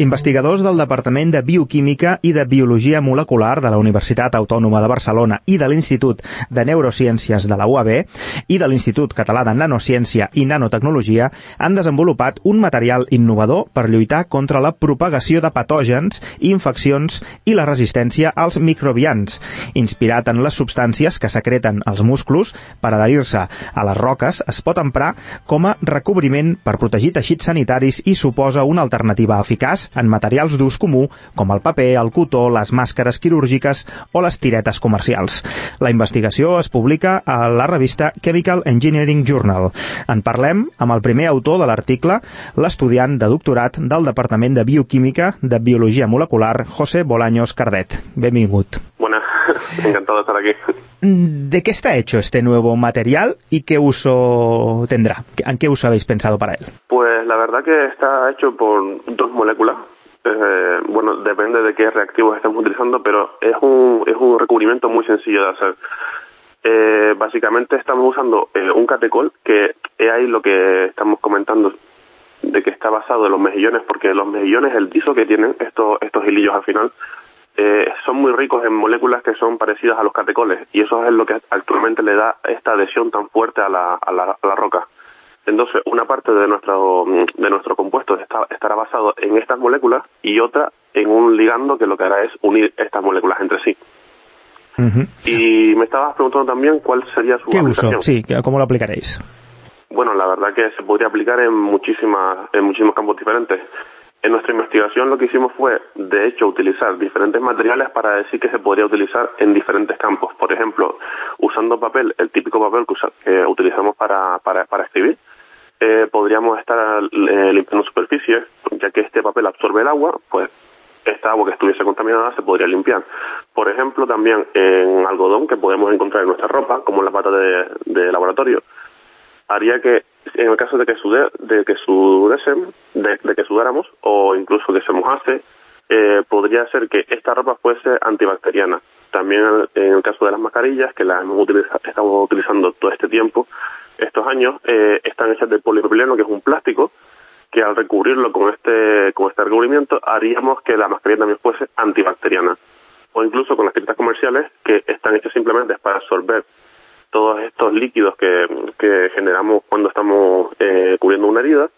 Investigadors del Departament de Bioquímica i de Biologia Molecular de la Universitat Autònoma de Barcelona i de l'Institut de Neurociències de la UAB i de l'Institut Català de Nanociència i Nanotecnologia han desenvolupat un material innovador per lluitar contra la propagació de patògens, infeccions i la resistència als microbians, inspirat en les substàncies que secreten els músculs per adherir-se a les roques, es pot emprar com a recobriment per protegir teixits sanitaris i suposa una alternativa eficaç en materials d'ús comú com el paper, el cotó, les màscares quirúrgiques o les tiretes comercials. La investigació es publica a la revista Chemical Engineering Journal. En parlem amb el primer autor de l'article, l'estudiant de doctorat del Departament de Bioquímica de Biologia Molecular, José Bolaños Cardet. Benvingut. Encantado de estar aquí. ¿De qué está hecho este nuevo material y qué uso tendrá? ¿En qué uso habéis pensado para él? Pues la verdad que está hecho por dos moléculas. Eh, bueno, depende de qué reactivos estemos utilizando, pero es un, es un recubrimiento muy sencillo de hacer. Eh, básicamente estamos usando eh, un catecol, que es ahí lo que estamos comentando, de que está basado en los mejillones, porque los mejillones, el tiso que tienen estos, estos hilillos al final, eh, son muy ricos en moléculas que son parecidas a los catecoles y eso es lo que actualmente le da esta adhesión tan fuerte a la, a la, a la roca. Entonces, una parte de nuestro, de nuestro compuesto está, estará basado en estas moléculas y otra en un ligando que lo que hará es unir estas moléculas entre sí. Uh -huh. Y me estabas preguntando también cuál sería su ¿Qué aplicación. uso? Sí, ¿cómo lo aplicaréis? Bueno, la verdad que se podría aplicar en muchísimas, en muchísimos campos diferentes. En nuestra investigación lo que hicimos fue, de hecho, utilizar diferentes materiales para decir que se podría utilizar en diferentes campos. Por ejemplo, usando papel, el típico papel que, usa, que utilizamos para, para, para escribir, eh, podríamos estar eh, limpiando superficies, ya que este papel absorbe el agua, pues esta agua que estuviese contaminada se podría limpiar. Por ejemplo, también en algodón que podemos encontrar en nuestra ropa, como en la pata de, de laboratorio, haría que en el caso de que sude, de que sudesen, de, de, que sudáramos o incluso que se mojase, eh, podría ser que esta ropa fuese antibacteriana. También en el caso de las mascarillas, que las hemos estamos utilizando todo este tiempo, estos años, eh, están hechas de polipropileno, que es un plástico, que al recubrirlo con este, con este recubrimiento haríamos que la mascarilla también fuese antibacteriana. O incluso con las tiretas comerciales, que están hechas simplemente para absorber todos estos líquidos que, que generamos cuando estamos eh, cubriendo una herida,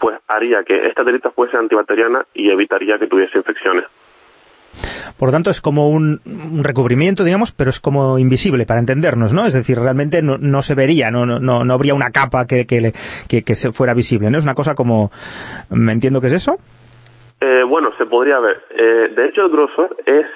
pues haría que esta telita fuese antibacteriana y evitaría que tuviese infecciones. Por lo tanto, es como un, un, recubrimiento, digamos, pero es como invisible para entendernos, ¿no? Es decir, realmente no, no se vería, no, no, no habría una capa que, que, que, que se fuera visible, ¿no? Es una cosa como... ¿Me entiendo que es eso? Eh, bueno, se podría ver. Eh, de hecho, el grosor es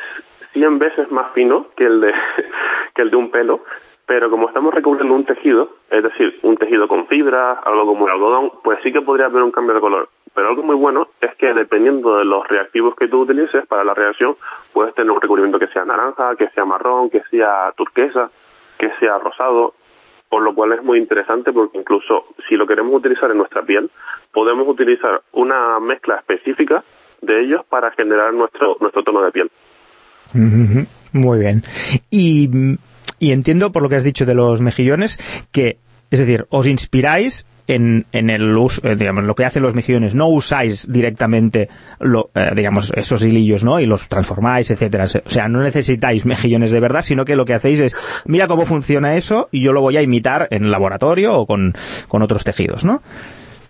100 veces más fino que el de, que el de un pelo, pero como estamos recubriendo un tejido, es decir, un tejido con fibra, algo como el algodón, pues sí que podría haber un cambio de color. Pero algo muy bueno es que dependiendo de los reactivos que tú utilices para la reacción, puedes tener un recubrimiento que sea naranja, que sea marrón, que sea turquesa, que sea rosado, por lo cual es muy interesante porque incluso si lo queremos utilizar en nuestra piel, podemos utilizar una mezcla específica de ellos para generar nuestro, nuestro tono de piel. Muy bien. Y y entiendo por lo que has dicho de los mejillones que, es decir, os inspiráis en, en el uso, eh, lo que hacen los mejillones, no usáis directamente lo, eh, digamos, esos hilillos, ¿no? Y los transformáis, etcétera. O sea, no necesitáis mejillones de verdad, sino que lo que hacéis es, mira cómo funciona eso y yo lo voy a imitar en el laboratorio o con, con otros tejidos, ¿no?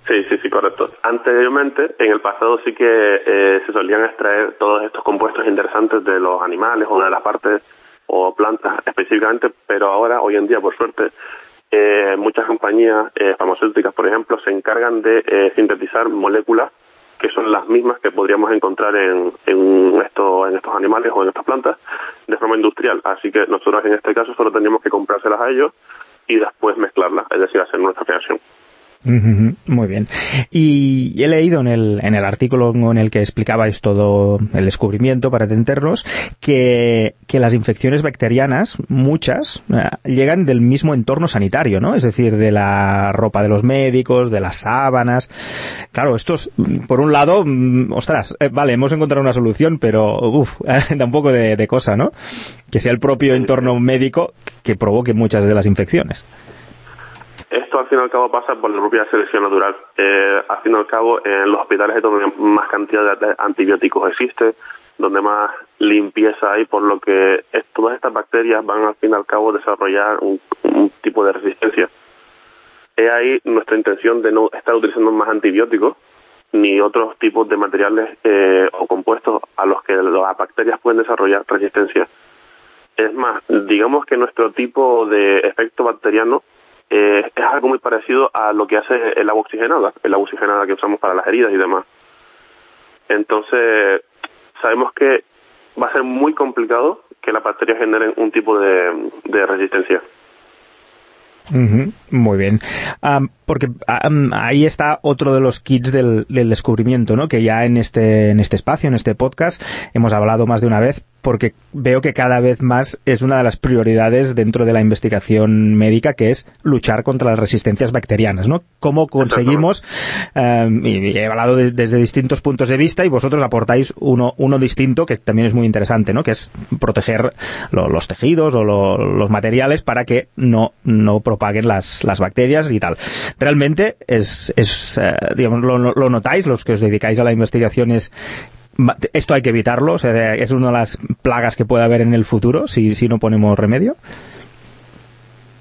Sí, sí, sí, correcto. Anteriormente, en el pasado sí que eh, se solían extraer todos estos compuestos interesantes de los animales o de las partes o plantas específicamente, pero ahora, hoy en día, por suerte, eh, muchas compañías eh, farmacéuticas, por ejemplo, se encargan de eh, sintetizar moléculas que son las mismas que podríamos encontrar en, en, esto, en estos animales o en estas plantas de forma industrial. Así que nosotros en este caso solo tenemos que comprárselas a ellos y después mezclarlas, es decir, hacer nuestra creación. Muy bien. Y he leído en el, en el artículo en el que explicabais todo el descubrimiento para entendernos que, que las infecciones bacterianas, muchas, eh, llegan del mismo entorno sanitario, ¿no? Es decir, de la ropa de los médicos, de las sábanas. Claro, esto es, por un lado, mm, ostras, eh, vale, hemos encontrado una solución, pero uff, da un poco de, de cosa, ¿no? Que sea el propio entorno médico que provoque muchas de las infecciones esto al fin y al cabo pasa por la propia selección natural. Eh, al fin y al cabo, en los hospitales es donde más cantidad de antibióticos existe, donde más limpieza hay, por lo que todas estas bacterias van al fin y al cabo a desarrollar un, tipo de resistencia. Es ahí nuestra intención de no estar utilizando más antibióticos ni otros tipos de materiales eh, o compuestos a los que las bacterias pueden desarrollar resistencia. Es más, digamos que nuestro tipo de efecto bacteriano eh, es algo muy parecido a lo que hace el agua oxigenada, el agua oxigenada que usamos para las heridas y demás. Entonces, sabemos que va a ser muy complicado que las bacterias generen un tipo de, de resistencia. muy bien. porque ahí está otro de los kits del, del, descubrimiento, ¿no? Que ya en este, en este espacio, en este podcast, hemos hablado más de una vez, porque veo que cada vez más es una de las prioridades dentro de la investigación médica, que es luchar contra las resistencias bacterianas, ¿no? ¿Cómo conseguimos, eh, y he hablado desde distintos puntos de vista y vosotros aportáis uno, uno distinto que también es muy interesante, ¿no? Que es proteger los tejidos o los materiales para que no, no propaguen las, las bacterias y tal. Realmente es, es eh, digamos, lo, lo notáis, los que os dedicáis a la investigación es esto hay que evitarlo, o sea, es una de las plagas que puede haber en el futuro si, si no ponemos remedio.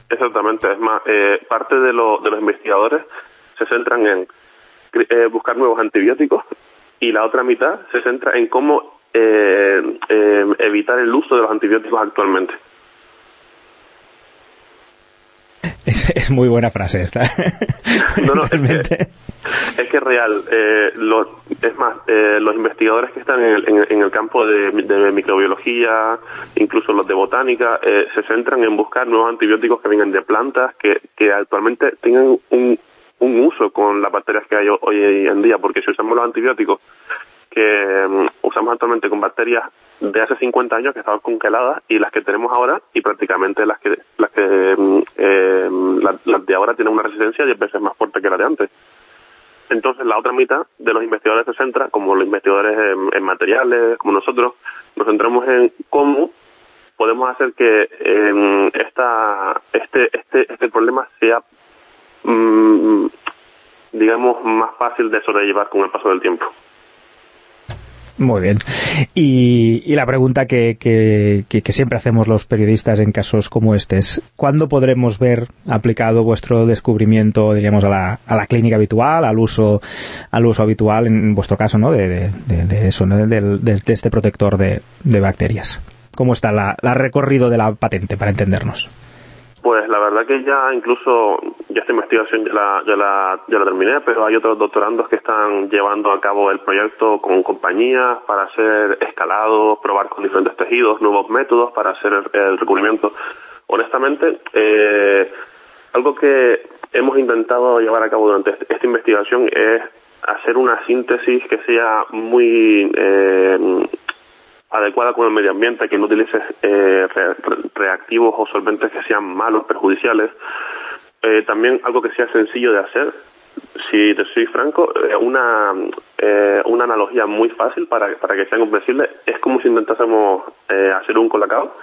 Exactamente, es más, eh, parte de, lo, de los investigadores se centran en eh, buscar nuevos antibióticos y la otra mitad se centra en cómo eh, evitar el uso de los antibióticos actualmente. Es, muy buena frase esta. no, no, es que, es real. Eh, es más, eh, los investigadores que están en el, campo de, microbiología, incluso los de botánica, eh, se centran en buscar nuevos antibióticos que vengan de plantas que, que actualmente tengan un, un uso con las bacterias que hay hoy en día, porque si usamos los antibióticos que mm, usamos actualmente con bacterias de hace 50 años que estaban congeladas y las que tenemos ahora y prácticamente las que las que mm, las, de ahora tienen una resistencia 10 veces más fuerte que la de antes. Entonces la otra mitad de los investigadores se centra, como los investigadores en, materiales, como nosotros, nos centramos en cómo podemos hacer que eh, esta, este, este, este problema sea, mm, digamos, más fácil de sobrellevar con el paso del tiempo. Muy bien. Y, la pregunta que, que, siempre hacemos los periodistas en casos como este es, ¿cuándo podremos ver aplicado vuestro descubrimiento, diríamos, a la, a la clínica habitual, al uso, al uso habitual, en vuestro caso, ¿no? De, de, eso, ¿no? de, este protector de, bacterias. ¿Cómo está la, la recorrido de la patente, para entendernos? Pues la verdad que ya incluso, ya esta investigación ya la, ya la, ya la terminé, pero hay otros doctorandos que están llevando a cabo el proyecto con compañías para hacer escalado, probar con diferentes tejidos, nuevos métodos para hacer el, recubrimiento. Honestamente, eh, algo que hemos intentado llevar a cabo durante esta investigación es hacer una síntesis que sea muy eh, adecuada con el medio ambiente, que no utilices eh, reactivos o solventes que sean malos, perjudiciales. Eh, también algo que sea sencillo de hacer. Si te soy franco, eh, una, una analogía muy fácil para, para que sea comprensible es como si intentásemos hacer un colacao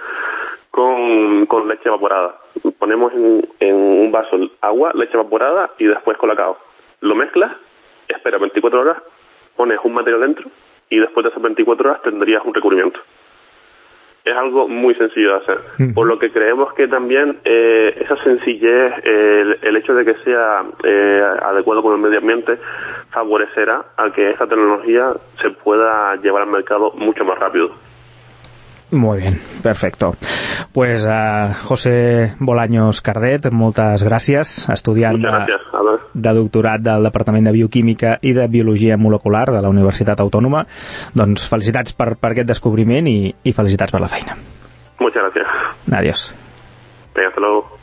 con, con leche evaporada. Ponemos en, en un vaso agua, leche evaporada y después colacao. Lo mezclas, espera 24 horas, pones un material dentro y después de esas 24 horas tendrías un recubrimiento. Es algo muy sencillo de hacer, por lo que creemos que también eh, esa sencillez, el, hecho de que sea eh, adecuado con el medio ambiente, favorecerá a que esta tecnología se pueda llevar al mercado mucho más rápido. Muy bien, perfecto. Pues uh, José Bolaños Cardet, moltes gràcies, estudiant gràcies. De, de doctorat del Departament de Bioquímica i de Biologia Molecular de la Universitat Autònoma. Doncs felicitats per, per aquest descobriment i, i felicitats per la feina. Muchas gracias. Adiós. Venga, hasta luego.